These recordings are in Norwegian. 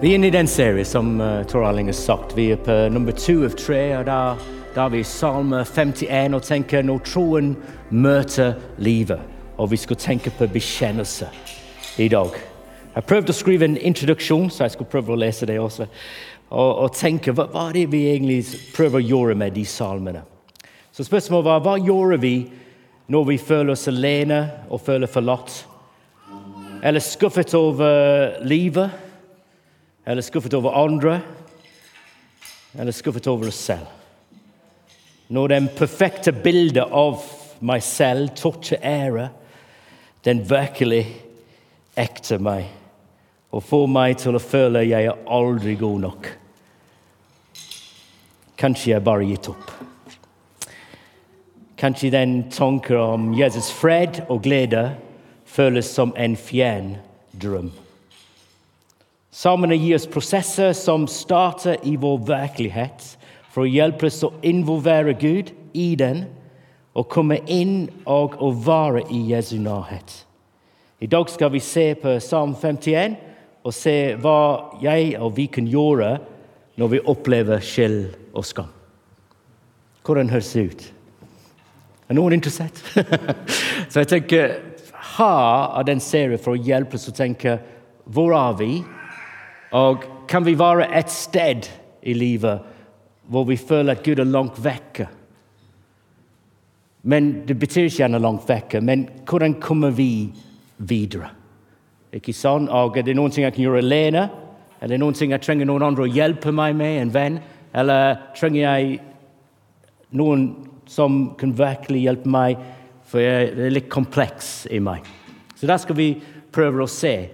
Vi er inne i den serien som uh, Tor Erling har sagt. Vi er på nummer to av tre. og der, der er vi i Salme 51 og tenker når troen møter livet. Og vi skal tenke på bekjennelse i dag. Jeg prøvde å skrive en introduksjon, så jeg skal prøve å lese det også. Og, og tenke hva, hva er det vi egentlig prøver å gjøre med de salmene. Så spørsmålet var hva gjør vi når vi føler oss alene og føler forlatt? Eller skuffet over livet? Eller skuffet over andre? Eller skuffet over oss selv? Når den perfekte bildet av meg selv, toucher ære, den virkelig ekte meg og får meg til å føle jeg er god nok. Kanskje jeg bare gitt opp. Kanskje den tanken om Jesus' fred og glede føles som en fjern drøm. Salmene gir oss prosesser som starter i vår virkelighet, for å hjelpe oss å involvere Gud i den og komme inn og å være i Jesu nærhet. I dag skal vi se på Salm 51 og se hva jeg og vi kan gjøre når vi opplever skyld og skam. Hvordan høres det ut? Er noen interessert? Så jeg tenker ha av den serien for å hjelpe oss å tenke hvor er vi? Og kan vi være et sted i livet hvor vi føler at Gud er langt vekke? Men Det betyr ikke han er langt vekke, men hvordan kommer vi videre? Ikke sånn? Og Er det noen ting jeg kan gjøre alene? Er det noen ting jeg trenger noen andre å hjelpe meg med? En venn? Eller trenger jeg noen som kan virkelig hjelpe meg? For det er litt kompleks i meg. Så der skal vi prøve å se.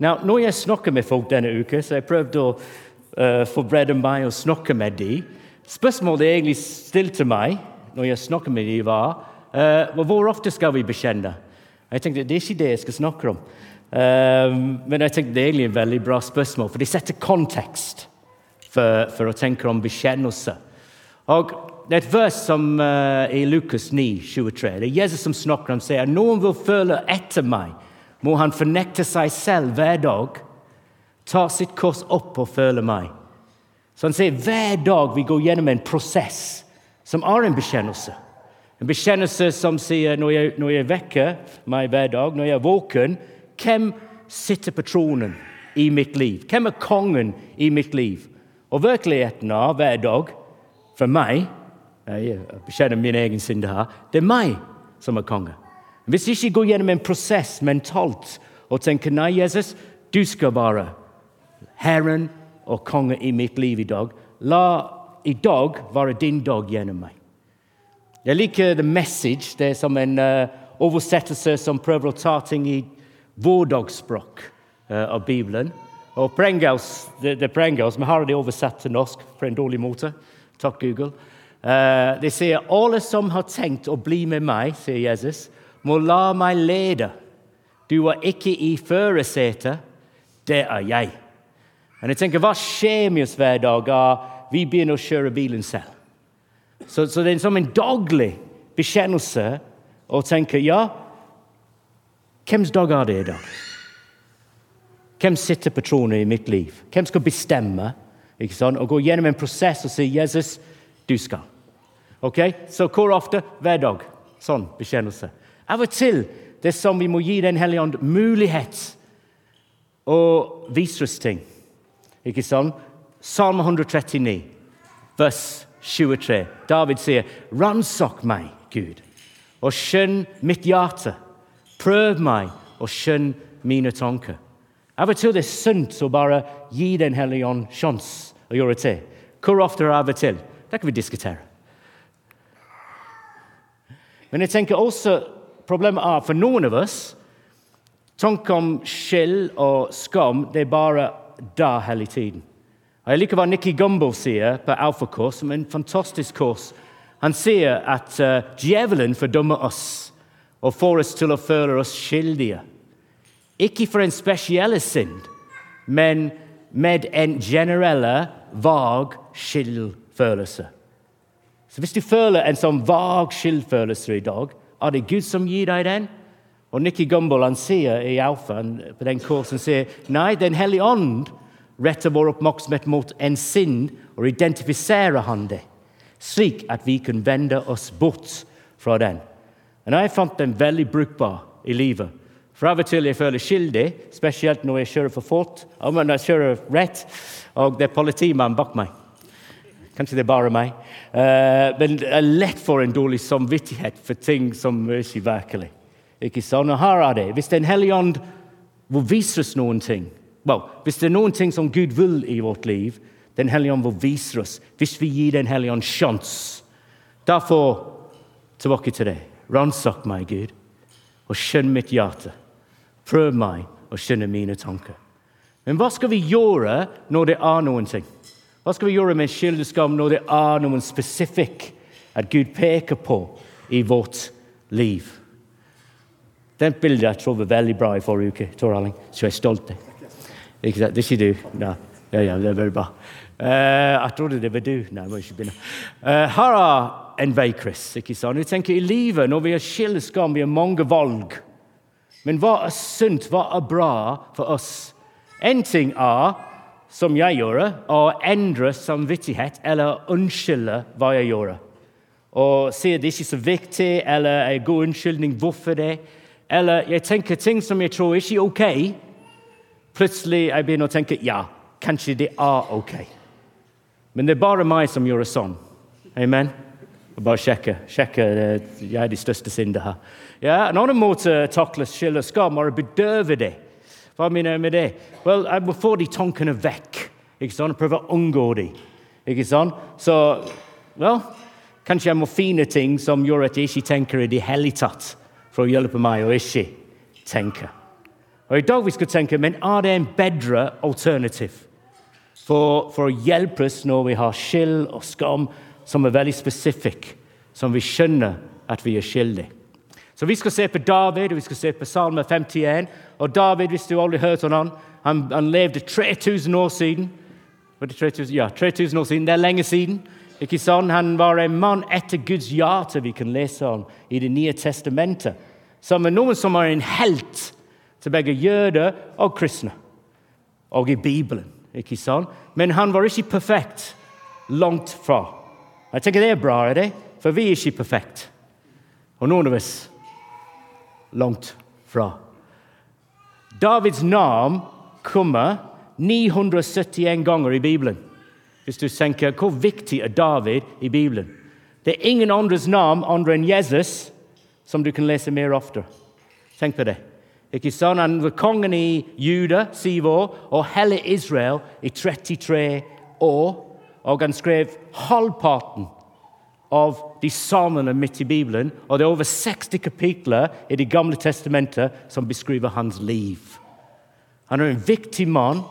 Now, når jeg snakker med folk denne uka, så jeg prøvde å uh, forberede meg og snakke med dem. Spørsmålet jeg egentlig stilte meg når jeg snakker med dem, var uh, hvor ofte skal vi bekjenne? Jeg tenkte, Det er ikke det jeg skal snakke om. Ehm, men jeg tenkte det er egentlig et veldig bra spørsmål, for de setter kontekst for, for å tenke om bekjennelse. Og Det et vers som uh, i Lukas 9, 23. Det er Jesus som snakker om sier noen vil følge etter meg, må han fornekte seg selv hver dag, ta sitt kors opp og følge meg. Så han sier hver dag vi går gjennom en prosess som er en bekjennelse. En bekjennelse som sier når jeg, når jeg vekker meg hver dag, når jeg er våken, hvem sitter på tronen i mitt liv? Hvem er kongen i mitt liv? Og virkeligheten av hver dag for meg Jeg bekjenner min egen synd her. Det er meg som er konge. Hvis ikke går gjennom en prosess mentalt og tenker nei, Jesus, du skal være Herren og konge i mitt liv i dag. La i dag være din dag gjennom meg. Jeg liker The Message. Det er som en uh, oversettelse som prøver å ta ting i vårdagsspråk uh, av Bibelen. Og på det, det på Vi har det oversatt til norsk på en dårlig måte. Takk, Google. Uh, de sier alle som har tenkt å bli med meg, sier Jesus, må la meg lede. Du er ikke i førersetet, det er jeg. Men jeg tenker, Hva skjer med oss hver dag? Vi begynner å kjøre bilen selv. Så, så det er som en daglig bekjennelse å tenke ja, Hvems dag er det i dag? Hvem sitter på tronen i mitt liv? Hvem skal bestemme? Ikke sant? Og gå gjennom en prosess og si 'Jesus, du skal'. Ok? Så hvor ofte? Hver dag. Sånn bekjennelse. Av og til det er som vi må gi Den hellige ånd mulighet å vise oss ting. Ikke sånn? Salme 139, vers 23. David sier, 'Ransak meg, Gud, og skjønn mitt hjerte.' Prøv meg og skjønn mine tanker. Av og til det er sunt å bare gi Den hellige ånd sjanse å gjøre til. Hvor ofte av og til? Det kan vi diskutere. Men jeg tenker også problemet er for noen av oss tanken om skyld og skam det er bare da hele tiden. Og jeg liker hva Nikki Gumbel sier på Alfakurs, som er en fantastisk kurs. Han sier at uh, djevelen fordømmer oss og får oss til å føle oss skyldige. Ikke for en spesiell synd, men med en generell, vag skyldfølelse. Så Hvis du føler en sånn vag skyldfølelse i dag, er det Gud som gir deg den? Og Nikki Gumbel han sier i Alfa på den kursen sier, nei, Den hellige ånd retter vår oppmerksomhet mot en synd og identifiserer han det, slik at vi kan vende oss bort fra den. Og jeg fant den veldig brukbar i livet. For Av og til jeg føler skyldig, spesielt når jeg kjører for fort. Når jeg kjører rett, og det er politimann bak meg. Kanskje det er bare meg. Uh, men det er lett for en dårlig samvittighet for ting som er ikke virkelig. Ikke sånn? Og her er det. Hvis Den hellige ånd vil vise oss noen ting well, Hvis det er noen ting som Gud vil i vårt liv, Den hellige ånd vil vise oss hvis vi gir Den hellige ånd sjanse. Derfor tilbake til det. Ransak meg, Gud, og skjønn mitt hjerte. Prøv meg og skjønne mine tanker. Men hva skal vi gjøre når det er noen ting? Hva skal vi gjøre med skyldeskam når det er noen spesifikk at Gud peker på i vårt liv? Den bildet jeg tror var veldig bra i forrige uke, Tor Erling, så jeg er stolt. Ikke sant? Det er ikke du? Nei. Ja, ja, det er veldig bra. Uh, jeg trodde det var du. Nei, må ikke begynne. Uh, her er en vei, Chris. ikke sant? Jeg tenker I livet, når vi har skam, vi har mange valg. Men hva er sunt, hva er bra for oss? En ting er, som jeg gjør, å endre samvittighet eller unnskylde hva jeg gjør. Og si at det ikke er så viktig, eller en god unnskyldning hvorfor det. Eller jeg tenker ting som jeg tror ikke er ok. Plutselig jeg begynner å tenke ja, kanskje det er ok. Men det er bare meg som gjør sånn. Amen? Bare sjekke. sjekke jeg er de største synder her. Ja, en annen måte å takle skyld og skam er å bedøve det. Hva mener jeg med det? Well, jeg må få de tankene vekk. ikke sant? Prøve å unngå dem. Ikke sant? Så well, kanskje jeg må finne ting som gjør at jeg ikke tenker i det hele tatt for å hjelpe meg å ikke tenke. Og I dag vi skal tenke men er det en bedre alternativ for, for å hjelpe oss når vi har skyld og skam som er veldig spesifikk, som vi skjønner at vi er skyldige. Så Vi skal se på David og vi skal se på Salme 51. Og David, hvis du aldri har hørt om han, han, han levde 3000 år siden. Var det 3000? Ja, 3000 år siden. Det er lenge siden. Ikke sånn? Han var en mann etter Guds hjerte, vi kan lese om i Det nye testamentet som er noen som er en helt til begge jøder og kristne. Og i Bibelen. ikke sånn? Men han var ikke perfekt. Langt fra. Jeg tenker Det er bra, er det? for vi er ikke perfekte. Og noen av oss langt fra. Davids navn kommer 971 ganger i Bibelen. Hvis du tenker hvor viktig er David i Bibelen? Det er ingen andres navn andre enn Jesus som du kan lese mer ofte. Tenk på det. Ikke sant? Han var kongen i Juda syv år, og hele Israel i 33 år. Og han skrev halvparten av de salmene midt i Bibelen. Og det er over 60 kapitler i Det gamle testamentet som beskriver hans liv. Han er en viktig mann,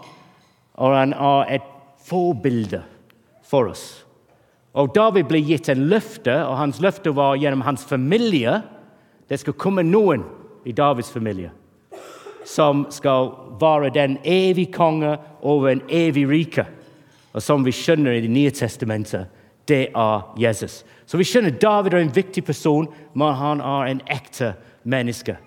og han er et forbilde for oss. Og David ble gitt en løfte, og hans løfte var gjennom hans familie. Det skal komme noen i Davids familie som skal være den evige konge over en evig rike. Og som vi skjønner i Det nye testamentet, det er Jesus. Så vi skjønner David er en viktig person, men han er en ekte menneske.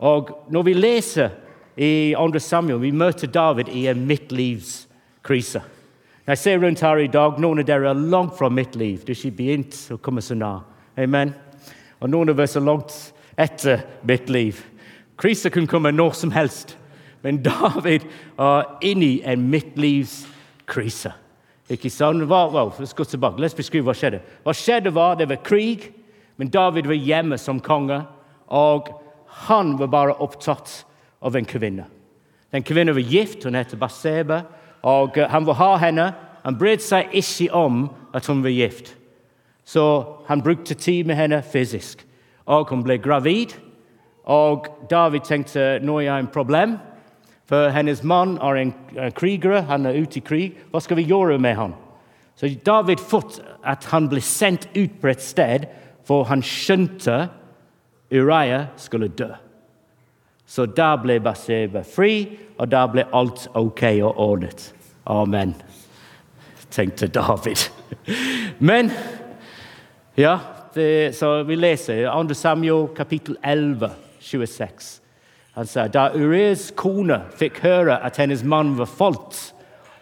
Og når vi leser i 2. Samuel, vi møter David i en midtlivskrise. Jeg ser rundt her i dag, Noen av dere er langt fra mitt liv. Det er ikke begynt å komme så nær. Amen. Og noen av oss er langt etter mitt liv. Kriser kan komme når som helst, men David er inne i en midtlivskrise. Ikke sant? Hva, well, let's gå tilbake. oss beskrive hva skjedde. Hva skjedde var Det var krig, men David var hjemme som konge. Og han var bare opptatt av en kvinne. Den kvinnen var gift, hun het Baseba, og eh, han ville ha henne. Han brydde seg ikke om at hun var gift, så han brukte tid med henne fysisk. Og hun ble gravid, og David tenkte nå er jeg en problem. For hennes mann er en kriger, han er ute i krig. Hva skal vi gjøre med han? Så David fått at han ble sendt ut på et sted, for han skjønte Uriah skulle dø. Så da ble Baseba fri, og da ble alt ok og ordnet. Amen, tenkte David. Men ja, det, så vi leser 2. Samuel kapittel 11, 26. Han sa da Urias kone fikk høre at hennes mann var falt,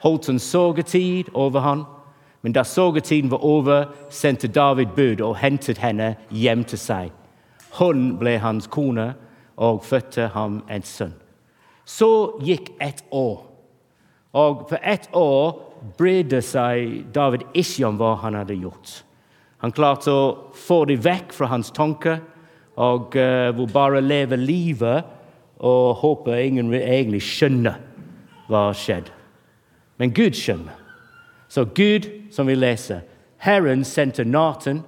holdt hun sorgetid over han. Men da sorgetiden var over, sendte David bud og hentet henne hjem til seg. Hun ble hans kone og fødte ham en sønn. Så gikk et år. Og på ett år brydde seg David ikke om hva han hadde gjort. Han klarte å få det vekk fra hans tanker og uh, bare leve livet og håper ingen egentlig skjønner hva har skjedd. Men Gud skjønner. Så Gud, som vi leser, Herren sendte Nathan.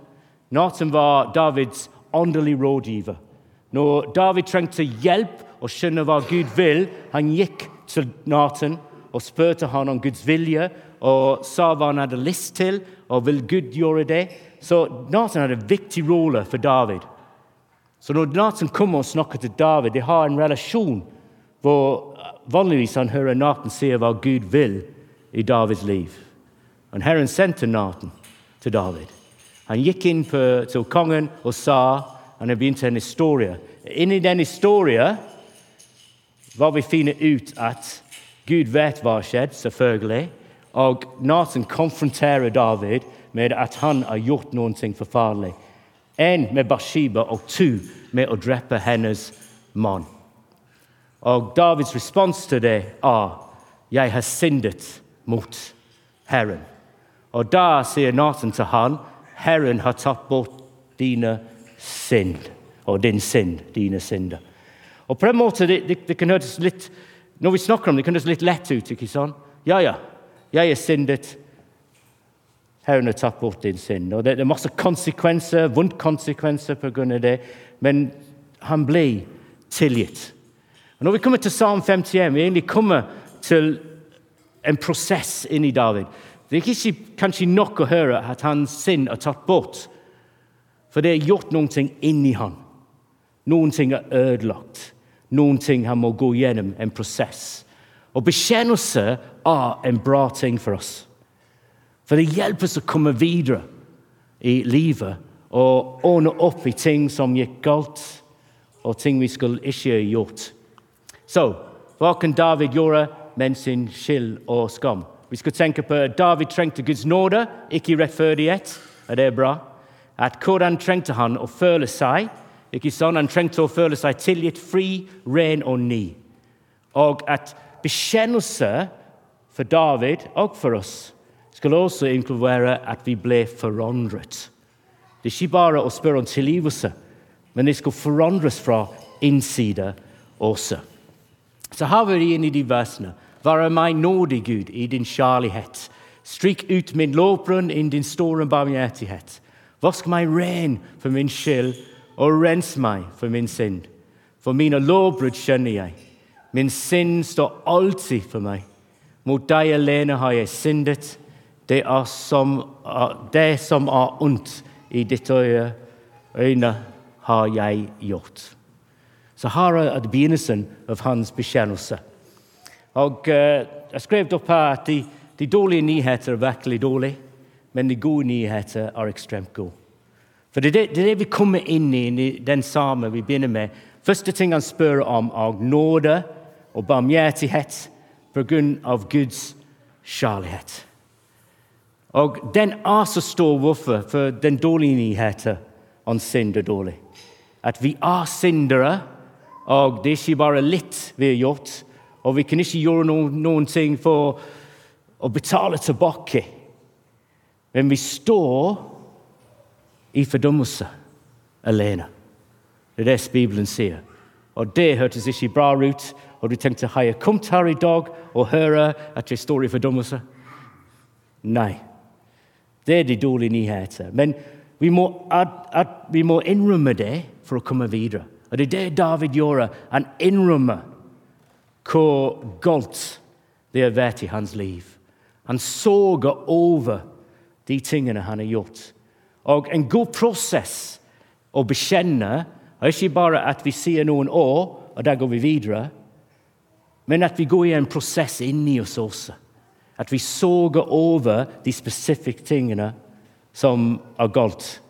Nathan var Davids åndelige rådgiver. Når David trengte hjelp og skjønne hva Gud vil, han gikk til Nathan og spurte han om Guds vilje og sa hva han hadde lyst til, og vil Gud gjøre det? Så Nathan hadde en viktig rolle for David. Så når Nathan kommer og snakker til David, de har en relasjon hvor vanligvis han hører Nathan si hva Gud vil i Davids liv. Men Herren sendte Nathan til David. Han gikk inn på, til kongen og sa han har begynt en historie. Inni den historien var vi finner ut at Gud vet hva har skjedd, selvfølgelig. Og Nathan konfronterer David med at han har gjort noe forferdelig. En med Bathsheba og to med å drepe hennes mann. Og Davids respons til det er 'Jeg har syndet mot Herren'. Og da sier Nathan til han, 'Herren har tatt bort dine synd', og din synd, dine synder. Og på en måte, det, det, det kan høres litt, Når vi snakker om det, kan det høres litt lett ut. ikke sant? Ja, ja, jeg er syndet. Herren har tatt bort din synd. Og det, er masse konsekvenser, vondt konsekvenser pga. det, men han ble tilgitt. Og når vi kommer til Psalm 51, vi egentlig kommer til en prosess inni David. Det er ikke kanskje nok å høre at hans synd er tatt bort, for det er gjort noen ting inni han. Noen ting er ødelagt. Noen ting han må gå gjennom en prosess. Og bekjennelse er en bra ting for oss. For det hjelper oss å komme videre i livet og ordne opp i ting som gikk galt, og ting vi skulle ikke ha gjort. Så hva kan David gjøre med sin skyld og skam? Vi skal tenke på at David trengte Guds nåde, ikke rettferdighet. Er det bra. At Hvordan trengte han å føle seg? Ikke sånn, Han trengte å føle seg tilgitt, fri, ren og ny. Og at bekjennelse for David og for oss skal også inkludere at vi ble forandret. Det er ikke bare å spørre om tilgivelse, men det skal forandres fra innsida også. Så har vi inn i de versene. Være meg nådig, Gud, i din kjærlighet. Stryk ut min lovbrunn i din store barmhjertighet. Vask meg ren for min skyld, og rens meg for min synd. For mine lovbrudd skjønner jeg. Min synd står alltid for meg. Mot deg alene har jeg syndet det, er som, det som er ondt i ditt øyne, har jeg gjort. Så her er begynnelsen av hans bekjennelse. Og uh, Jeg skrev opp her at de, de, dårlige nyheter er virkelig dårlige, men de gode nyheter er ekstremt gode. For det er det, det, er det vi kommer inn i, i den samme vi begynner med. Første ting han spør om, er nåde og barmhjertighet pga. Guds kjærlighet. Og den er så stor hvorfor? For den dårlige nyheten om synd er dårlig. At vi er syndere, og det er ikke bare litt vi har gjort. Og vi kan ikke gjøre noen, noen ting for å betale tilbake. Men vi står i fordømmelse alene. Det er det Bibelen sier. Og det hørtes ikke bra ut. Og du tenkte har jeg kommet her i dag og høre at jeg står i fordømmelse? Nei. Det er de dårlige nyheter. Men vi må, at, at vi må innrømme det for å komme videre. Og Det er det David gjorde. Han innrømmer hvor galt det har vært i hans liv. Han sorger over de tingene han har gjort. Og en god prosess å bekjenne er ikke bare at vi sier noen år, og da går vi videre, men at vi går i en prosess inni oss også. At vi soger over de spesifikke tingene som er galt.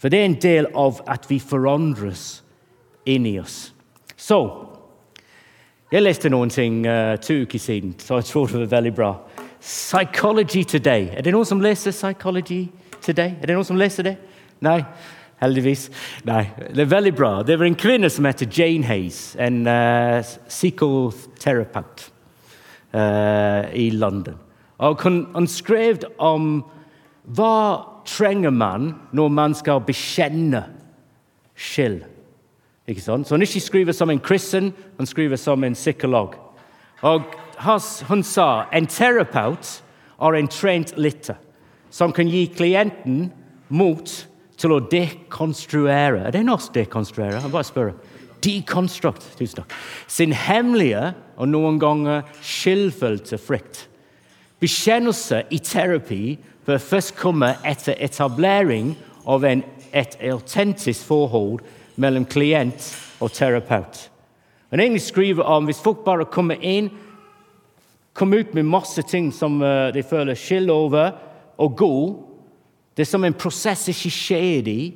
For det er en del av at vi forandres inni oss. Så Jeg leste noen ting uh, to uker siden, så jeg tror det var veldig bra. Psychology Today. Er det noen som leser Psychology Today? Er det noen som leser det? Nei? Heldigvis. Nei, det er veldig bra. Det var en kvinne som heter Jane Hayes, en uh, psykoterapeut uh, i London. Og han skrev om hva trenger man når man skal bekjenne skyld. Ikke sant? Så han ikke skriver som en kristen, han skriver som en psykolog. Og hun sa en terapeut er en trent lytter som kan gi klienten mot til å dekonstruere Er det norsk 'dekonstruere'? Jeg bare spør. Deconstruct tusen takk, sin hemmelige og noen ganger skyldfølte frykt. Bekjennelse i terapi bør først komme etter etablering av en, et autentisk forhold mellom klient og terapeut. En egentlig skriver om hvis folk bare kommer inn, kommer ut med masse ting som uh, de føler skyld over, og går Det er som en prosess ikke skjer i,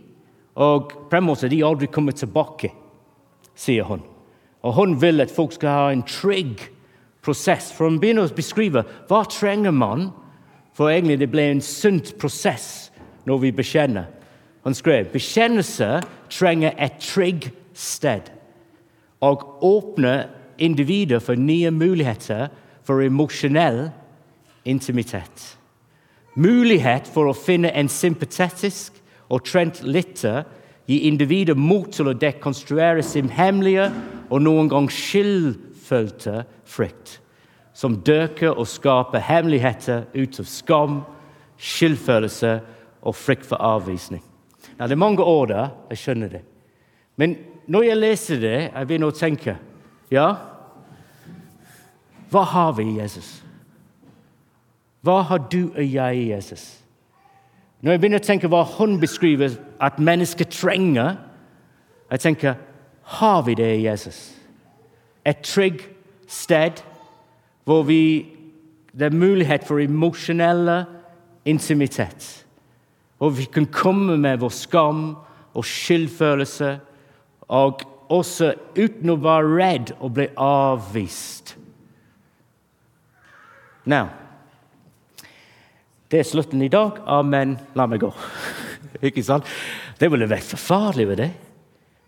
og på en måte de aldri kommer tilbake, sier hun. Og hun vil at folk skal ha en trygg prosess. For hun begynner å beskrive hva trenger man for egentlig det ble en sunt prosess når vi bekjenner. Han skrev bekjennelse trenger et trygg sted og åpner individer for nye muligheter for emosjonell intimitet. Mulighet for å finne en sympatetisk og trent lytter gir individer mot til å dekonstruere sin hemmelige og noen gang skyldfølte frykt, som døker og skaper hemmeligheter ut av skam, skyldfølelse og frykt for avvisning. Nå, det er mange år der, jeg skjønner det. Men når jeg leser det, jeg begynner å tenke Ja, hva har vi i Jesus? Hva har du og jeg i Jesus? Når jeg begynner å tenke hva hun beskriver at mennesker trenger, jeg tenker har vi det i Jesus? Et trygg sted hvor vi, det er mulighet for emosjonelle intimitet. Hvor vi kan komme med vår skam og skyldfølelse, og også uten å være redd og bli avvist. Now, det er slutten i dag. Amen. La meg gå. Ikke sant? Det ville vært forferdelig ved det.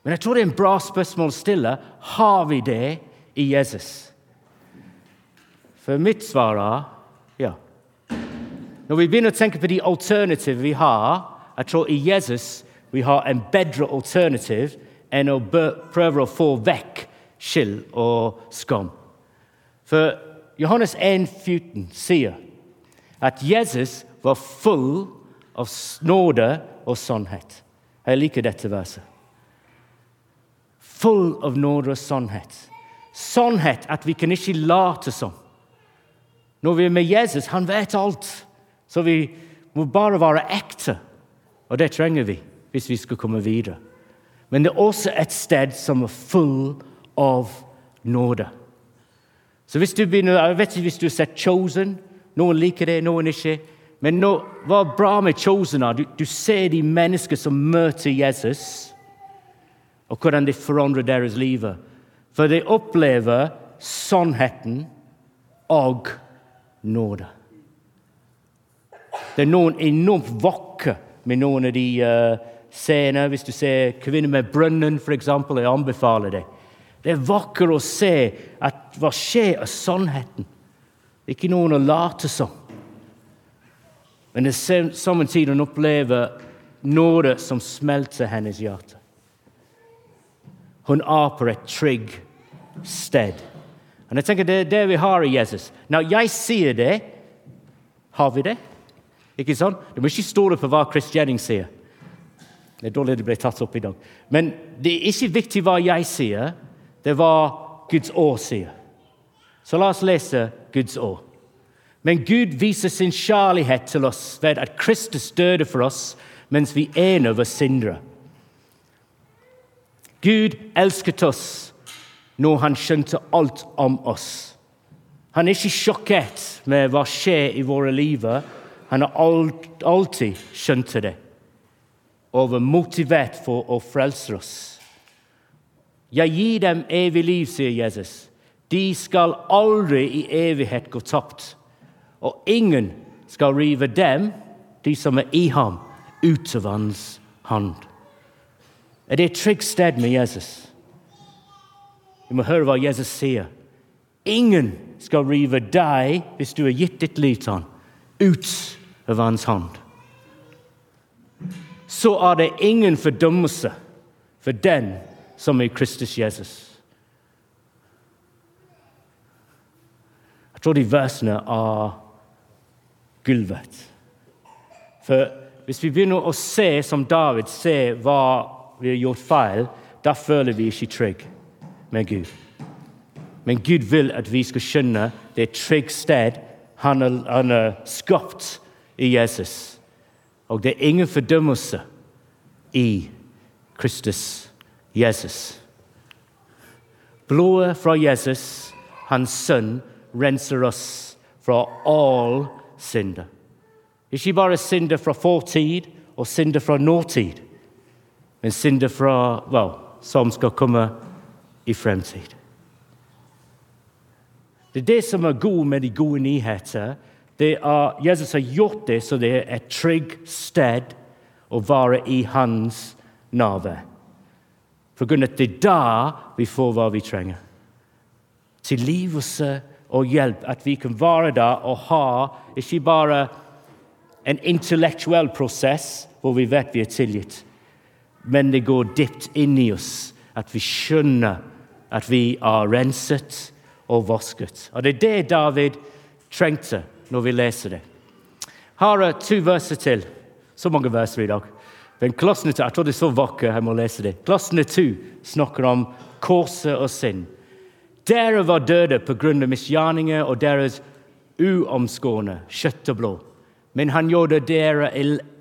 Men jeg tror det er en bra spørsmål å stille. Har vi det i Jesus? For mitt svar er ja. Når vi begynner å tenke på de alternativene vi har, jeg tror i Jesus vi har en bedre alternativ enn å prøve å få vekk skyld og skam. For Johannes 1,14 sier at Jesus var full av nåde og sannhet. Jeg liker dette verset. Full av nåde og sannhet. Sannhet at vi kan ikke late som. Når vi er med Jesus, han vet alt. Så vi må bare være ekte, og det trenger vi hvis vi skal komme videre. Men det er også et sted som er full av nåde. Så hvis du begynner, Jeg vet ikke hvis du har sett Chosen. Noen liker det, noen ikke. Men nå, hva bra med Chosen? Du, du ser de mennesker som møter Jesus, og hvordan det forandrer deres liv. For de opplever sannheten og nåde. Det er noen enormt vakre med noen av de uh, scener. Hvis du ser 'Kvinner med brønnen', f.eks., jeg anbefaler det. Det er vakkert å se at hva skjer av sannheten. Det er ikke noen å late som. Men det er samme tid hun opplever nåde som smelter hennes hjerte. Hun er på et trygg sted. Og jeg tenker Det er det vi har i Jesus. Når jeg sier det, har vi det? Ikke sant? Du må ikke stole på hva Chris Jennings sier. Det er dårlig det ble tatt opp i dag. Men det er ikke viktig hva jeg sier, det er hva Guds år sier. Så la oss lese Guds ord. Men Gud viser sin kjærlighet til oss ved at Kristus døde for oss mens vi ene var syndere. Gud elsket oss når han skjønte alt om oss. Han er ikke sjokkert med hva skjer i våre liv, han har alltid skjønt det og var motivert for å frelse oss. Jeg gir dem evig liv, sier Jesus. De skal aldri i evighet gå tapt. Og ingen skal rive dem, de som er i ham, ut av hans hånd. Er det et trygt sted med Jesus? Vi må høre hva Jesus sier. Ingen skal rive deg, hvis du har gitt ditt liv til ham, ut av hans hånd. Så er det ingen fordømmelse for den som er Kristus Jesus. Jeg tror de versene er gulvet. For hvis vi begynner å se som David ser hva vi har gjort feil, da føler vi ikke trygge med Gud. Men Gud vil at vi skal skjønne det er sted han har skapt i Jesus. Og det er ingen fordømmelse i Kristus Jesus. Blodet fra Jesus, hans sønn, renser oss fra all synder. Ikke bare synder fra fortid og synder fra nåtid, men synder fra, well, som skal komme i fremtid. Det er det som er god med de gode nyheter. Det er Jesus har gjort det så det er et trygt sted å være i hans nærvær. For grunn at det er da vi får hva vi trenger. Tilgivelse og hjelp. At vi kan være der og ha ikke bare en intellektuell prosess hvor vi vet vi er tilgitt, men det går dypt inn i oss. At vi skjønner at vi er renset og vasket. Og Det er det David trengte når vi leser det. Her er to verser til. Så mange verser i dag. Men klassene to, Jeg tror det så vakkert, jeg må lese det. Klassene to snakker om korset og synd. Dere var døde på grunn av misgjerninger og deres uomskårne kjøtt og blod. Men han gjorde dere,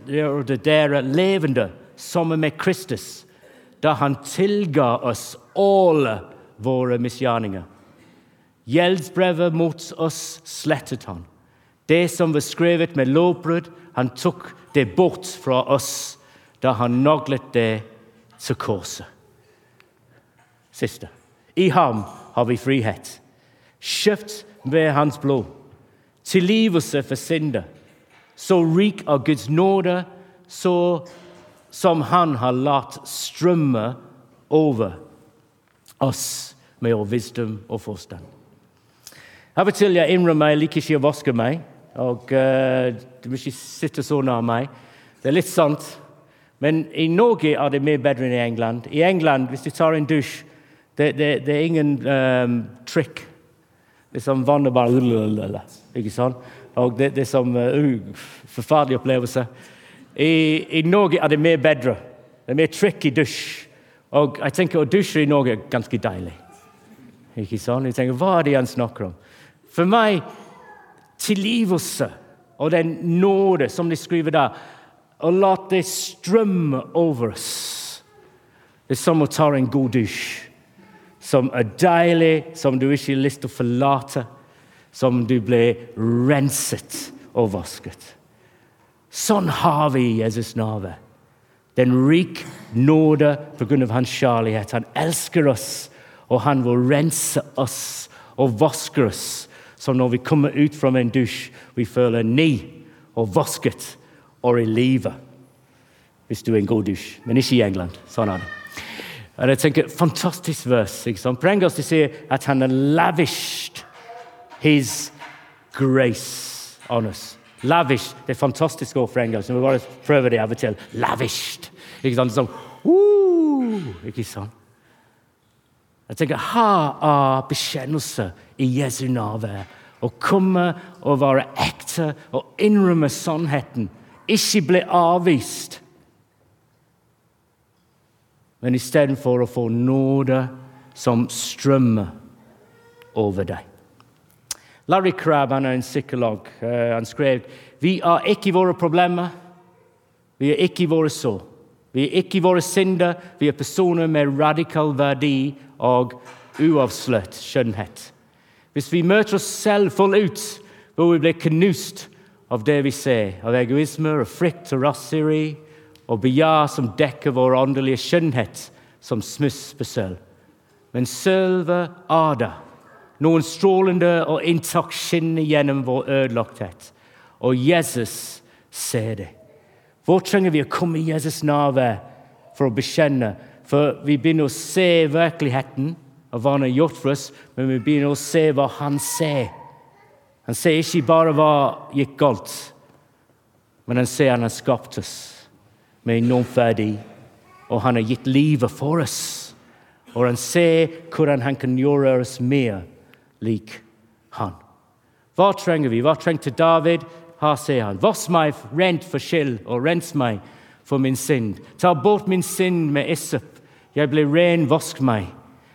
gjorde dere levende sammen med Kristus da han tilga oss alle våre misgjerninger. Gjeldsbrevet mot oss slettet han. Det som var skrevet med lovbrudd, han tok det bort fra oss da han naglet det til korset. Siste. I ham har vi frihet, kjøpt ved hans blod, tilgivelse for synder. Så rik av Guds nåde, så som han har latt strømme over oss med vår visdom og forstand. Av og til jeg innrømmer jeg liker ikke å vaske meg. og uh, Du må ikke sitte så nær meg. Det er litt sant. Men i Norge er det mye bedre enn i England. I England, hvis du tar en dusj, det, det, det er ingen um, trick. Det er som vannet bare Ikke sant? Og det, det er som uh, forferdelig opplevelse. I, I, Norge er det mer bedre. Det er mer trick i dusj. Og jeg tenker å dusje i Norge er ganske deilig. Ikke sant? Jeg tenker, Hva er det han snakker om? For meg tilgivelse og den nåde som de skriver der, og la det strømme over oss. Det er som å ta en god dusj, som er deilig, som du ikke har lyst til å forlate, som du blir renset og vasket. Sånn har vi Jesus nave. Den rik nåde pga. hans kjærlighet. Han elsker oss, og han vil rense oss og vaske oss så når vi kommer ut fra en dusj, vi føler ny og vasket og i live. Hvis du er en god dusj. Men ikke i England. Sånn er det. Og jeg tenker, Fantastisk vers. ikke sant? På engelsk sier at han har lavished his grace on us. Lavish. Det er fantastisk ord for engelsk. Vi bare prøver det av og til. Lavished. Ikke sant? Sånn, uh, ikke sant? Jeg tenker, Her er bekjennelse i Jesu nærvær. Å komme og være ekte og innrømme sannheten. Ikke bli avvist. Men istedenfor å få nåde som strømmer over deg. Larry Crabb han er en psykolog. Uh, han skrev vi er ikke våre problemer, vi er ikke våre sår. Vi er ikke våre synder, vi er personer med radikal verdi og uavslørt skjønnhet. Hvis vi møter oss selv fullt ut, hvor vi blir knust av det vi ser, av egoisme og frykt og raseri og begjær som dekker vår åndelige skjønnhet som smuss på sølv. Men sølvet er der, Noen strålende og intakt skinner gjennom vår ødelagthet. Og Jesus ser det. Hvor trenger vi å komme i Jesus' nærvær for å bekjenne? For vi begynner å se virkeligheten av hva han har gjort for oss, men vi begynner å se hva han ser. Han ser ikke bare hva gikk galt, men han ser han har skapt oss med enormt verdi, og han har gitt livet for oss. Og han ser hvordan han kan gjøre oss mer lik han. Hva trenger vi? Hva trengte David? Her ser han. Voss meg rent for skyld, og rens meg for min synd. Ta bort min synd med issep Jeg ble ren, vask meg,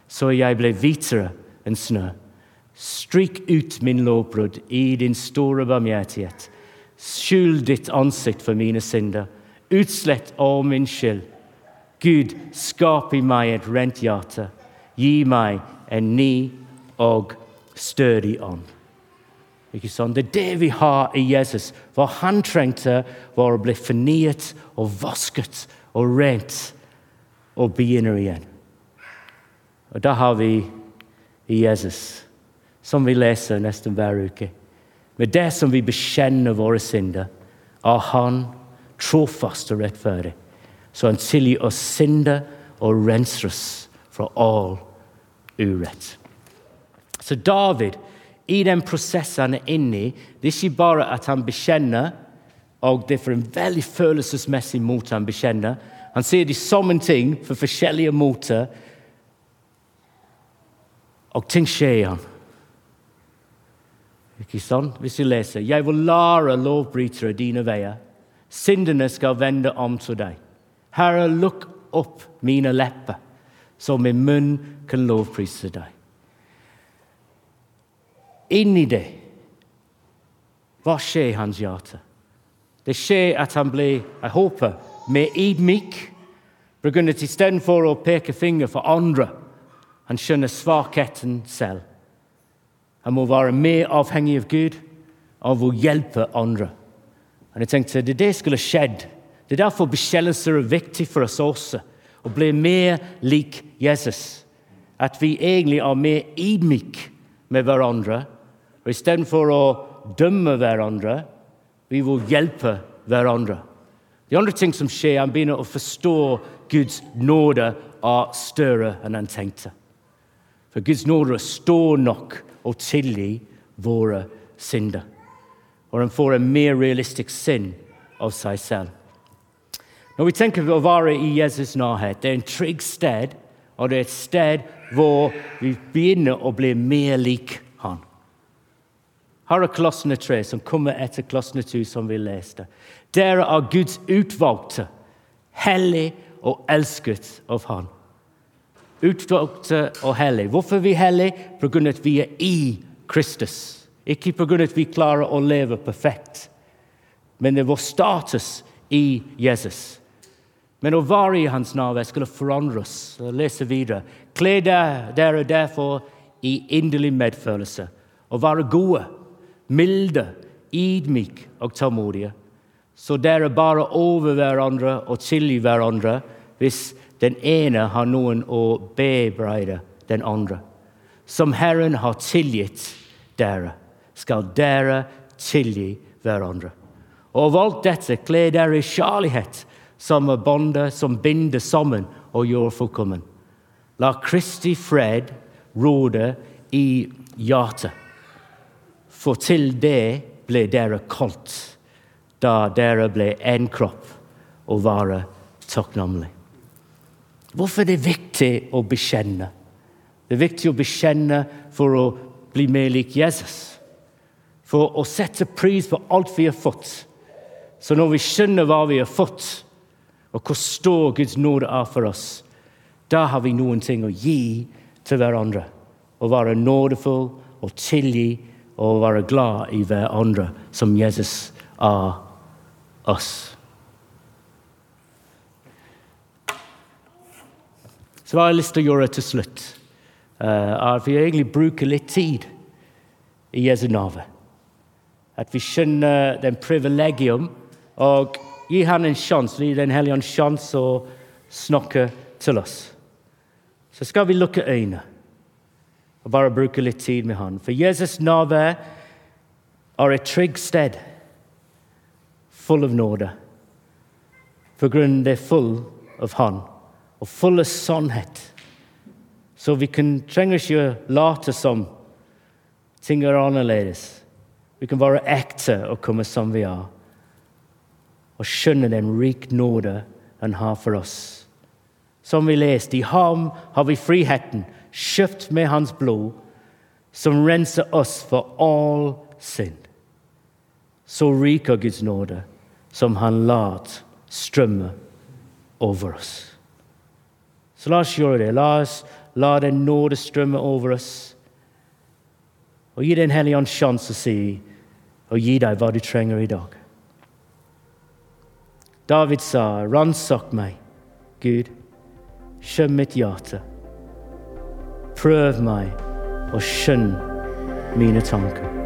så jeg ble hvitere enn snø. Stryk ut min lovbrudd i din store barmhjertighet. Skjul ditt ansikt for mine synder. Utslett all min skyld. Gud, skap i meg et rent hjerte. Gi meg en ny og stødig ånd. Ikke sant? Det er det vi har i Jesus. Hva han trengte, var å bli fornyet og vasket og rent og begynne igjen. Og da har vi i Jesus, som vi leser nesten hver uke. Med det som vi bekjenner våre synder, er Han trofast og rettferdig. Så Han tilgir oss synder og renser oss fra all urett. Så David i den prosessen han er inne i, det er ikke bare at han bekjenner, og det er for en veldig følelsesmessig måte han bekjenner. Han sier de samme ting på forskjellige måter, og ting skjer i ham. Ikke sant? Hvis vi leser 'Jeg vil lære lovbrytere dine veier'. Syndene skal vende om til deg. Herre, lukk opp mine lepper, så min munn kan lovprise deg inni det, hva skjer i hans hjerte? Det skjer at han blir, jeg håper, mer ydmyk. Begrunnet istedenfor å peke finger for andre. Han skjønner svakheten selv. Han må være mer avhengig av Gud, av å hjelpe andre. Og jeg tenkte det det skulle skjedd. Det er derfor bekjennelser er viktig for oss også. Å bli mer lik Jesus. At vi egentlig er mer ydmyke med hverandre og Istedenfor å dømme hverandre, vi vil hjelpe hverandre. De andre ting som skjer, Han begynner å forstå Guds nåde er større enn han tenkte. For Guds nåde står nok og tilgi våre synder. Og han får en mer realistisk sinn av seg selv. Når vi tenker på å være i Jesus' nærhet, det er en trygg sted, og det er et sted hvor vi begynner å bli mer lik Han. Her er Klossene tre, som kommer etter Klossene to, som vi leste. Dere er Guds utvalgte, hellig og elsket av Han. Utvalgte og hellig. Hvorfor er vi hellige? Av at vi er i Kristus. Ikke på grunn at vi klarer å leve perfekt, men det er vår status i Jesus. Men å være i hans nærvær skulle forandre oss. Lese videre. Kle dere derfor i inderlig medfølelse og være gode milde, ydmyke og tålmodige. Så dere bare over hverandre og tilgi hverandre hvis den ene har noen å bebreide den andre. Som Herren har tilgitt dere, skal dere tilgi hverandre. Og av alt dette kle dere i kjærlighet, som er båndet som binder sammen og gjør fullkommen. La Kristi fred råde i hjertet for til det ble dere kalt da dere ble én kropp og være takknemlig. Hvorfor er det viktig å bekjenne? Det er viktig å bekjenne for å bli mer lik Jesus. For å sette pris på alt vi har fått. Så når vi skjønner hva vi har fått, og hvor stor Guds nåde er for oss, da har vi noen ting å gi til hverandre. Å være nådefull og tilgi og være glad i hverandre som Jesus er oss. Så hva har jeg lyst til å gjøre til slutt? Uh, at vi egentlig bruker litt tid i Jesu navn. At vi skjønner den privilegium og gi han en sjanse, gi Den hellige en sjanse å snakke til oss. Så skal vi lukke øynene. og bare bruke tid med Han. For Jesus nærvær er et trygg sted, full av nåde. For grunnen det full av Han, og full av sannhet. Så vi kan, trenger ikke late som ting er. Vi kan være ekte og komme som vi er. Og skjønne den rik nåde han har for oss. Som vi leste, i ham har vi friheten, kjøpt med hans blod, som renser oss for all synd. Så rik er Guds nåde, som han lar strømme over oss. Så la oss gjøre det. La oss la den nåde strømme over oss. Og gi Den hellige ånd sjanse å si og gi deg hva du trenger i dag. David sa, 'Ransak meg, Gud, skjønn mitt hjerte.' Prøv meg og skjønn mine tanker.